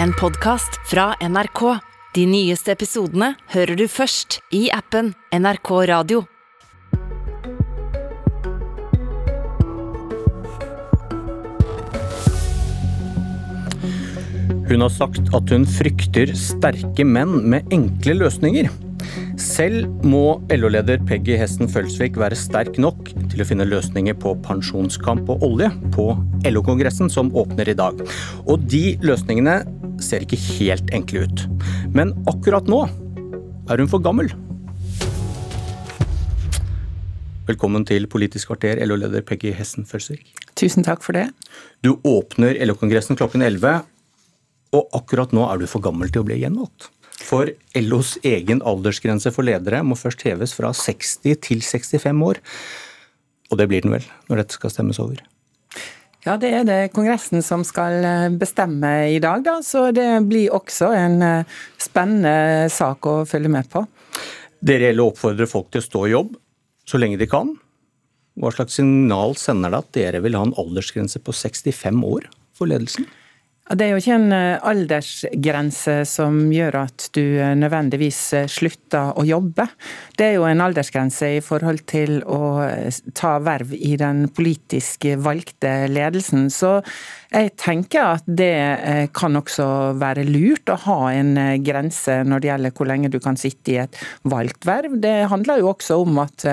en podkast fra NRK. De nyeste episodene hører du først i appen NRK Radio. Hun har sagt at hun frykter sterke menn med enkle løsninger. Selv må LO-leder Peggy Hesten Følsvik være sterk nok til å finne løsninger på pensjonskamp og olje på LO-kongressen som åpner i dag. Og de løsningene ser ikke helt enkle ut. Men akkurat nå er hun for gammel. Velkommen til Politisk kvarter, LO-leder Peggy Hessen Følsvik. Tusen takk for det. Du åpner LO-kongressen klokken 11, og akkurat nå er du for gammel til å bli gjenvalgt. For LOs egen aldersgrense for ledere må først heves fra 60 til 65 år. Og det blir den vel, når dette skal stemmes over? Ja, det er det Kongressen som skal eh, bestemme i dag, da. Så det blir også en eh, spennende sak å følge med på. Gjelder å oppfordrer folk til å stå i jobb så lenge de kan. Hva slags signal sender det at dere vil ha en aldersgrense på 65 år for ledelsen? Det er jo ikke en eh, aldersgrense som gjør at du eh, nødvendigvis eh, slutter å jobbe. Det er jo en aldersgrense i forhold til å ta verv i den politisk valgte ledelsen. Så jeg tenker at det kan også være lurt å ha en grense når det gjelder hvor lenge du kan sitte i et valgt verv. Det handler jo også om at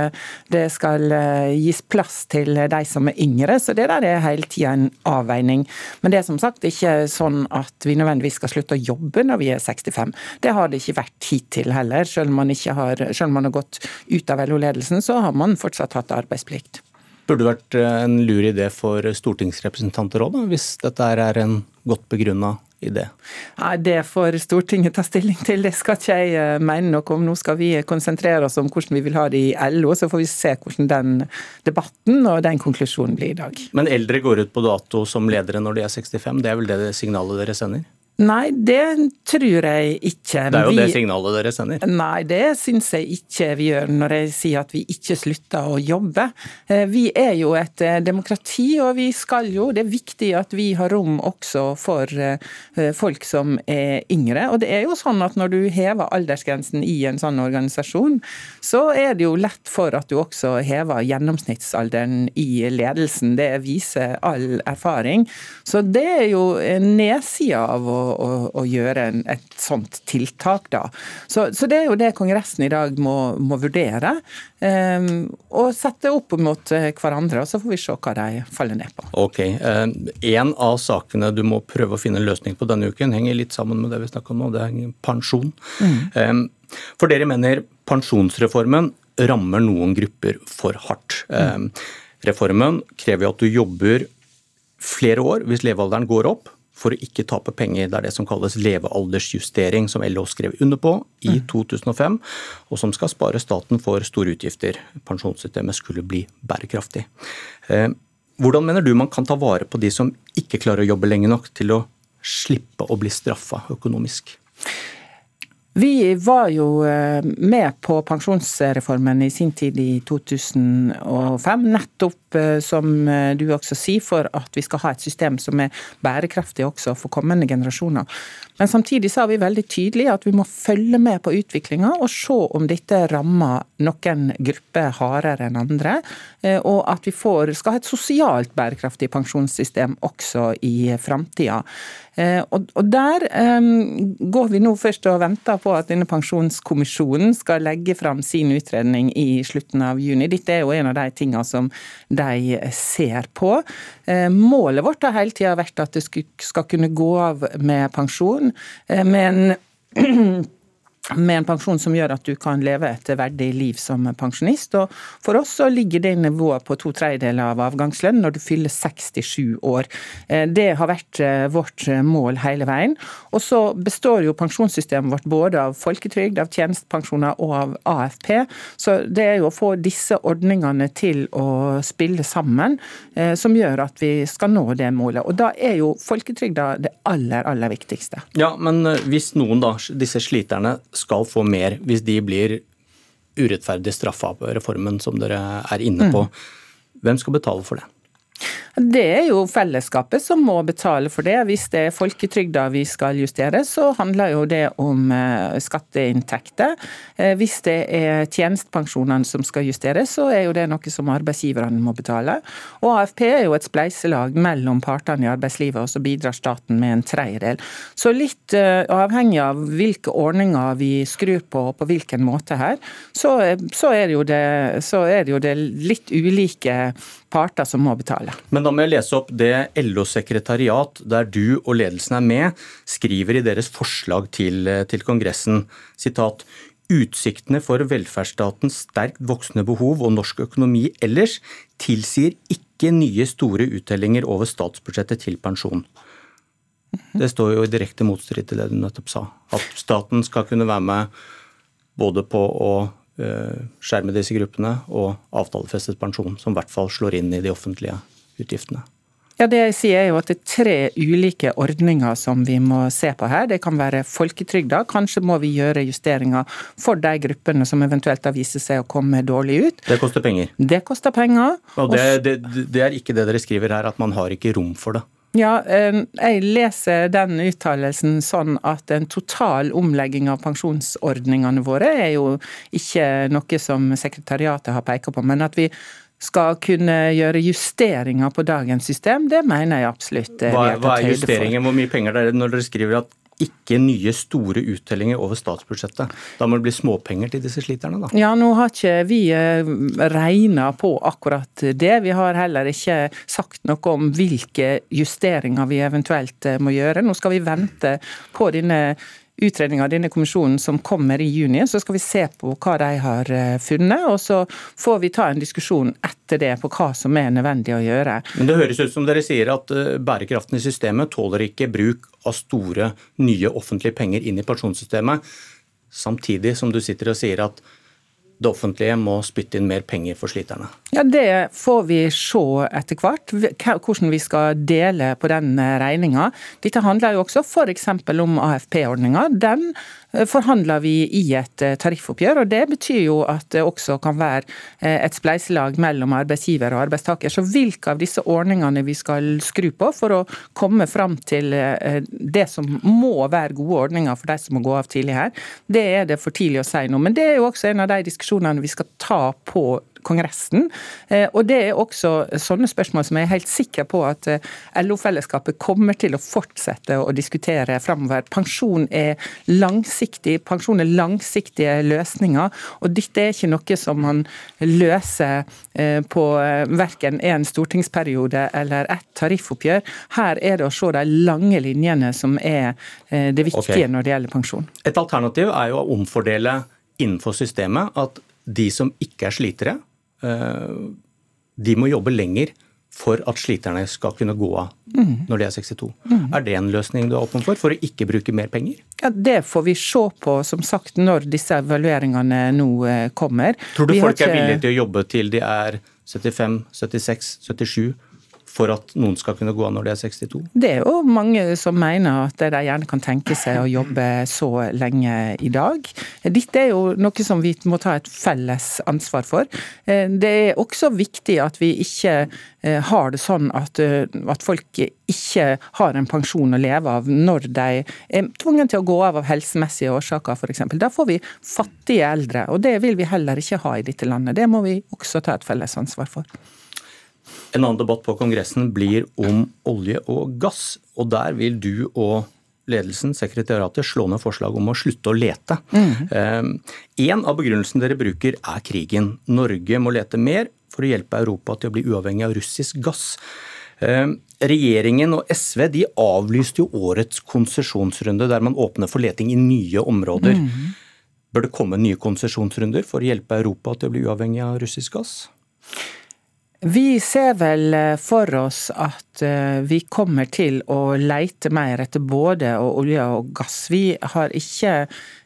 det skal gis plass til de som er yngre, så det der er hele tida en avveining. Men det er som sagt ikke sånn at vi nødvendigvis skal slutte å jobbe når vi er 65. Det har det ikke vært hittil heller. Selv om man, har, selv om man har gått ut av LO-ledelsen, så har man fortsatt hatt arbeidsplikt. Burde det vært eh, en lur idé for stortingsrepresentanter òg, hvis dette er en godt begrunna idé? Nei, Det får Stortinget ta stilling til, det skal ikke jeg eh, mene noe om. Nå skal vi konsentrere oss om hvordan vi vil ha det i LO, så får vi se hvordan den debatten og den konklusjonen blir i dag. Men eldre går ut på dato som ledere når de er 65, det er vel det signalet dere sender? Nei, det tror jeg ikke. Det er jo vi, det signalet dere sender? Nei, det syns jeg ikke vi gjør når jeg sier at vi ikke slutter å jobbe. Eh, vi er jo et eh, demokrati, og vi skal jo Det er viktig at vi har rom også for eh, folk som er yngre. Og det er jo sånn at når du hever aldersgrensen i en sånn organisasjon, så er det jo lett for at du også hever gjennomsnittsalderen i ledelsen. Det viser all erfaring. Så det er jo nedsida av å å, å gjøre en, et sånt tiltak. Da. Så, så, det er jo det Kongressen i dag må, må vurdere. Um, og sette opp mot eh, hverandre, og så får vi se hva de faller ned på. Ok, um, En av sakene du må prøve å finne en løsning på denne uken, henger litt sammen med det vi snakker om nå, det er pensjon. Mm. Um, for dere mener pensjonsreformen rammer noen grupper for hardt. Mm. Reformen krever at du jobber flere år hvis levealderen går opp, for å ikke tape penger. Det er det som kalles levealdersjustering, som LO skrev under på i 2005, mm. og som skal spare staten for store utgifter. Pensjonssystemet skulle bli bærekraftig. Eh, hvordan mener du man kan ta vare på de som ikke klarer å jobbe lenge nok til å slippe å bli straffa økonomisk? Vi var jo eh, med på pensjonsreformen i sin tid i 2005, nettopp eh, som eh, du også sier, for at vi skal ha et system som er bærekraftig også for kommende generasjoner. Men samtidig sa vi veldig tydelig at vi må følge med på utviklinga og se om dette rammer noen grupper hardere enn andre, og at vi får, skal ha et sosialt bærekraftig pensjonssystem også i framtida. Og der går vi nå først og venter på at denne pensjonskommisjonen skal legge fram sin utredning i slutten av juni. Dette er jo en av de tingene som de ser på. Eh, målet vårt har hele tida vært at det skal kunne gå av med pensjon, eh, men med en pensjon som gjør at du kan leve et verdig liv som pensjonist. Og for oss så ligger det nivået på to tredjedeler av avgangslønn når du fyller 67 år. Eh, det har vært eh, vårt mål hele veien. Og så består jo pensjonssystemet vårt både av folketrygd, av tjenestepensjoner og av AFP. Så det er jo å få disse ordningene til å spille sammen eh, som gjør at vi skal nå det målet. Og da er jo folketrygda det aller, aller viktigste. Ja, men hvis noen da, disse sliterne skal få mer hvis de blir urettferdig straffa på reformen som dere er inne på. Mm. Hvem skal betale for det? Det er jo fellesskapet som må betale for det. Hvis det er folketrygda vi skal justere, så handler jo det om eh, skatteinntekter. Eh, hvis det er tjenestepensjonene som skal justeres, så er jo det noe som arbeidsgiverne må betale. Og AFP er jo et spleiselag mellom partene i arbeidslivet, og så bidrar staten med en tredjedel. Så litt eh, avhengig av hvilke ordninger vi skrur på og på hvilken måte her, så, er, det det, så er jo det litt ulike parter som må betale. Men da må jeg lese opp det LO-sekretariat, der du og ledelsen er med, skriver i deres forslag til, til Kongressen. Sitat. Utsiktene for velferdsstatens sterkt voksende behov og norsk økonomi ellers tilsier ikke nye store uttellinger over statsbudsjettet til pensjon. Det står jo i direkte motstrid til det du nettopp sa. At staten skal kunne være med både på å skjerme disse gruppene, og avtalefestet pensjon, som i hvert fall slår inn i de offentlige utgiftene. Ja, Det jeg sier er jo at det er tre ulike ordninger som vi må se på her. Det kan være folketrygda. Kanskje må vi gjøre justeringer for de gruppene som eventuelt har vist seg å komme dårlig ut. Det koster penger. Det koster penger. Og det, det, det er ikke det dere skriver her, at man har ikke rom for det. Ja, jeg leser den uttalelsen sånn at en total omlegging av pensjonsordningene våre er jo ikke noe som sekretariatet har pekt på, men at vi skal kunne gjøre justeringer på dagens system, det mener jeg absolutt. Hva, hva er justeringen? Hvor mye penger det er når dere skriver at ikke nye store uttellinger over statsbudsjettet. Da må det bli småpenger til disse sliterne, da? Ja, nå har ikke vi eh, regna på akkurat det. Vi har heller ikke sagt noe om hvilke justeringer vi eventuelt eh, må gjøre. Nå skal vi vente på denne utredning av denne kommisjonen som kommer i juni. Så skal vi se på hva de har eh, funnet, og så får vi ta en diskusjon etter det på hva som er nødvendig å gjøre. Men Det høres ut som dere sier at eh, bærekraften i systemet tåler ikke bruk av store, nye offentlige penger inn i pensjonssystemet, samtidig som du sitter og sier at det offentlige må spytte inn mer penger for sliterne? Ja, Det får vi se etter hvert, hvordan vi skal dele på den regninga. Dette handler jo også f.eks. om AFP-ordninga. Den forhandler vi i et eh, tariffoppgjør. og Det betyr jo at det også kan være eh, et spleiselag mellom arbeidsgiver og arbeidstaker. Så hvilke av disse ordningene vi skal skru på for å komme fram til det som må være gode ordninger for de som må gå av tidlig her, det er det for tidlig å si nå. Men det er jo også en av de diskusjonene vi skal ta på Kongressen. Eh, og Det er også sånne spørsmål som jeg er helt sikker på at eh, LO-fellesskapet kommer til å fortsette å diskutere framover. Pensjon er langsiktig, pensjon er langsiktige løsninger. og Dette er ikke noe som man løser eh, på verken en stortingsperiode eller ett tariffoppgjør. Her er det å se de lange linjene som er det viktige okay. når det gjelder pensjon. Et alternativ er jo å omfordele innenfor systemet at de som ikke er slitere, de må jobbe lenger for at sliterne skal kunne gå av mm. når de er 62. Mm. Er det en løsning du er åpen for, for å ikke bruke mer penger? Ja, Det får vi se på som sagt når disse evalueringene nå eh, kommer. Tror du vi folk ikke... er villige til å jobbe til de er 75, 76, 77? For at noen skal kunne gå av når de er 62? Det er jo mange som mener at de gjerne kan tenke seg å jobbe så lenge i dag. Dette er jo noe som vi må ta et felles ansvar for. Det er også viktig at vi ikke eh, har det sånn at, eh, at folk ikke har en pensjon å leve av når de er tvunget til å gå av av helsemessige årsaker f.eks. Da får vi fattige eldre, og det vil vi heller ikke ha i dette landet. Det må vi også ta et felles ansvar for. En annen debatt på Kongressen blir om olje og gass. og Der vil du og ledelsen, sekretariatet, slå ned forslag om å slutte å lete. Mm. En av begrunnelsene dere bruker er krigen. Norge må lete mer for å hjelpe Europa til å bli uavhengig av russisk gass. Regjeringen og SV de avlyste jo årets konsesjonsrunde der man åpner for leting i nye områder. Mm. Bør det komme nye konsesjonsrunder for å hjelpe Europa til å bli uavhengig av russisk gass? Vi ser vel eh, for oss at eh, vi kommer til å leite mer etter både olje og gass. Vi har ikke,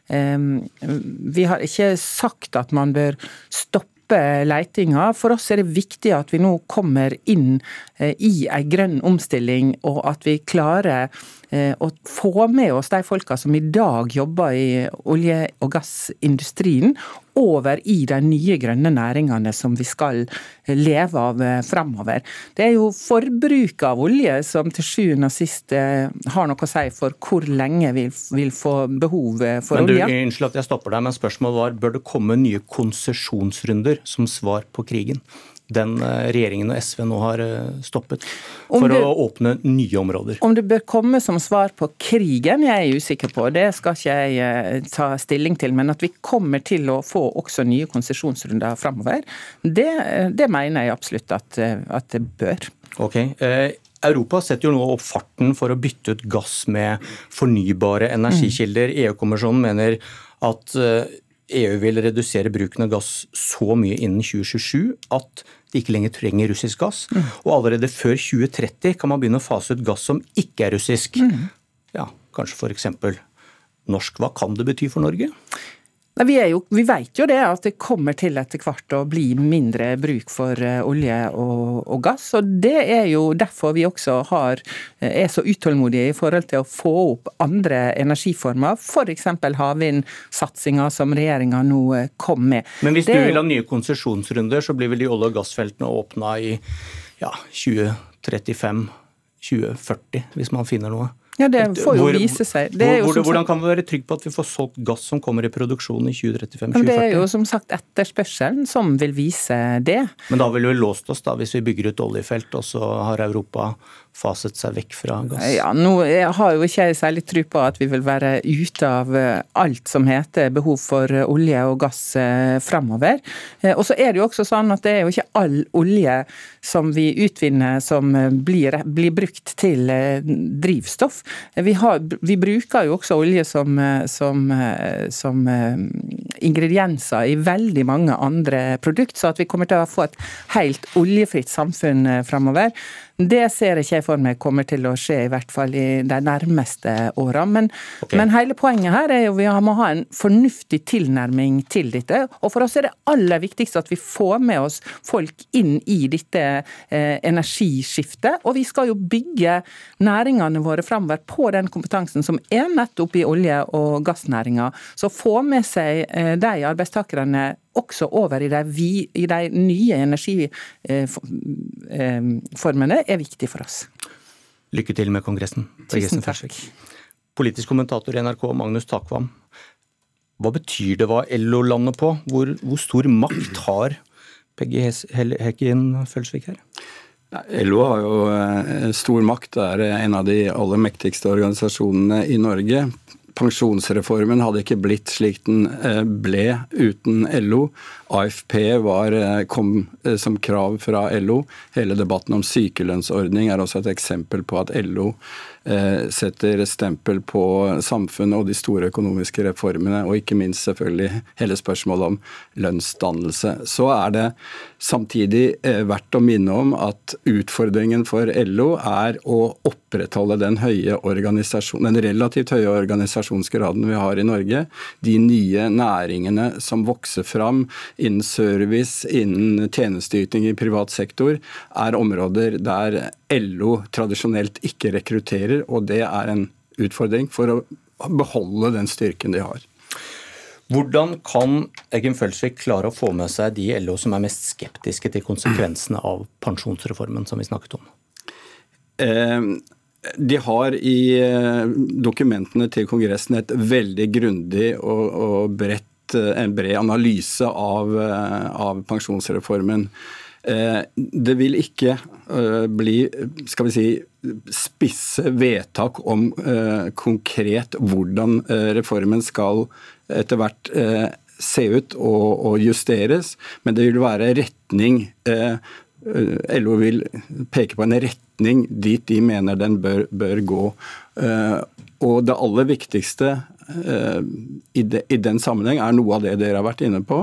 vi har ikke sagt at man bør stoppe leitinga. For oss er det viktig at vi nå kommer inn eh, i ei grønn omstilling, og at vi klarer å få med oss de folka som i dag jobber i olje- og gassindustrien, over i de nye grønne næringene som vi skal leve av framover. Det er jo forbruket av olje som til sjuende og sist har noe å si for hvor lenge vi vil få behov for men du, olje. Unnskyld at jeg stopper deg, men spørsmålet var bør det komme nye konsesjonsrunder som svar på krigen? Den eh, regjeringen og SV nå har eh, stoppet, for du, å åpne nye områder. Om det bør komme som svar på krigen, jeg er usikker på. Det skal ikke jeg eh, ta stilling til. Men at vi kommer til å få også nye konsesjonsrunder framover, det, det, mener jeg absolutt at, at det bør. Ok. Europa setter jo nå opp farten for å bytte ut gass med fornybare energikilder. Mm. EU-kommisjonen mener at EU vil redusere bruken av gass så mye innen 2027 at de ikke lenger trenger russisk gass. Mm. Og allerede før 2030 kan man begynne å fase ut gass som ikke er russisk. Mm. Ja, Kanskje f.eks. norsk. Hva kan det bety for Norge? Vi, jo, vi, vet jo det at det kommer til etter hvert å bli mindre bruk for eh, olje og, og, gass. og Det er jo derfor vi også har, eh, er så utålmodige i forhold til å få opp andre energiformer. F.eks. havvindsatsinga som regjeringa nå eh, kom med. Men hvis det, du vil ha nye konsesjonsrunder, så blir vel de olje- og gassfeltene åpna i ja, 2035? 2040, hvis man finner noe? Ja, Det får jo hvor, vise seg. Hvor, hvordan kan vi være trygge på at vi får solgt gass som kommer i produksjon i 2035-2040? Det er jo som sagt etterspørselen som vil vise det. Men da ville vi låst oss da, hvis vi bygger ut oljefelt, og så har Europa faset seg vekk fra gass? Ja, nå har jo ikke jeg særlig tro på at vi vil være ute av eh, alt som heter behov for eh, olje og gass eh, framover. Og så er det jo også sånn at det er jo ikke all olje som vi utvinner som blir, blir brukt til drivstoff. Vi, har, vi, bruker jo også olje som, som, som ingredienser i veldig mange andre produkter, så at vi kommer til å få et helt oljefritt samfunn framover. Det ser jeg ikke for meg kommer til å skje, i hvert fall i de nærmeste åra. Men, okay. men, hele poenget her er jo at vi må ha en fornuftig tilnærming til dette. Og for oss er det aller viktigste at vi får med oss folk inn i dette eh, energiskiftet. Og vi skal jo bygge næringene våre framover på den kompetansen som er nettopp i olje- og gassnæringa. Så få med seg eh, de arbeidstakerne også over i de, vi, i de nye energiformene, er viktig for oss. Lykke til med Kongressen. Tusen takk. Politisk kommentator i NRK, Magnus Takvam. Hva betyr det hva LO lander på? Hvor, hvor stor makt har Peggy Hekken Følsvik her? LO har jo eh, stor makt. Det er en av de aller mektigste organisasjonene i Norge pensjonsreformen hadde ikke blitt slik den eh, ble uten LO. AFP var, eh, kom eh, som krav fra LO. Hele debatten om sykelønnsordning er også et eksempel på at LO setter stempel på samfunnet og de store økonomiske reformene, og ikke minst selvfølgelig hele spørsmålet om lønnsdannelse. Så er det samtidig eh, verdt å minne om at utfordringen for LO er å opprettholde den, høye den relativt høye organisasjonsgraden vi har i Norge. De nye næringene som vokser fram innen service, innen tjenesteyting i privat sektor, er områder der LO tradisjonelt ikke rekrutterer, og det er en utfordring for å beholde den styrken de har. Hvordan kan Eggen Følsvik klare å få med seg de LO som er mest skeptiske til konsekvensene av pensjonsreformen som vi snakket om? Eh, de har i eh, dokumentene til Kongressen et veldig grundig og, og bredt, eh, en bred analyse av, av pensjonsreformen. Eh, det vil ikke eh, bli skal vi si, spisse vedtak om eh, konkret hvordan reformen skal etter hvert se ut og, justeres, men det vil være retning. LO vil peke på en retning dit de mener den bør, bør gå. Og det aller viktigste Eh, i, de, i, den sammenheng er noe av det dere har vært inne på,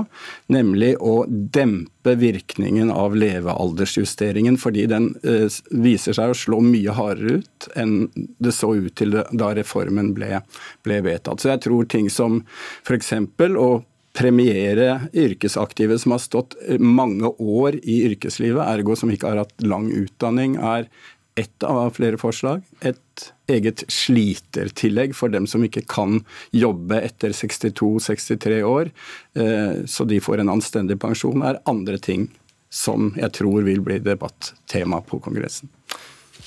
nemlig å dempe virkningen av levealdersjusteringen, fordi den uh, viser seg å slå mye hardere ut enn det så ut til da reformen ble, ble, vedtatt. Så jeg tror ting som f.eks. å premiere yrkesaktive som har stått mange år i yrkeslivet, ergo som ikke har hatt lang utdanning, er ett av flere forslag. Et eget slitertillegg for dem som ikke kan jobbe etter 62-63 år, eh, så de får en anstendig pensjon, er andre ting som jeg tror vil bli debattema på Kongressen.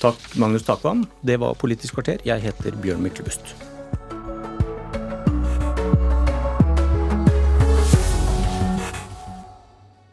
Takk, Magnus Takvam. Det var Politisk kvarter. Jeg heter Bjørn Myklebust.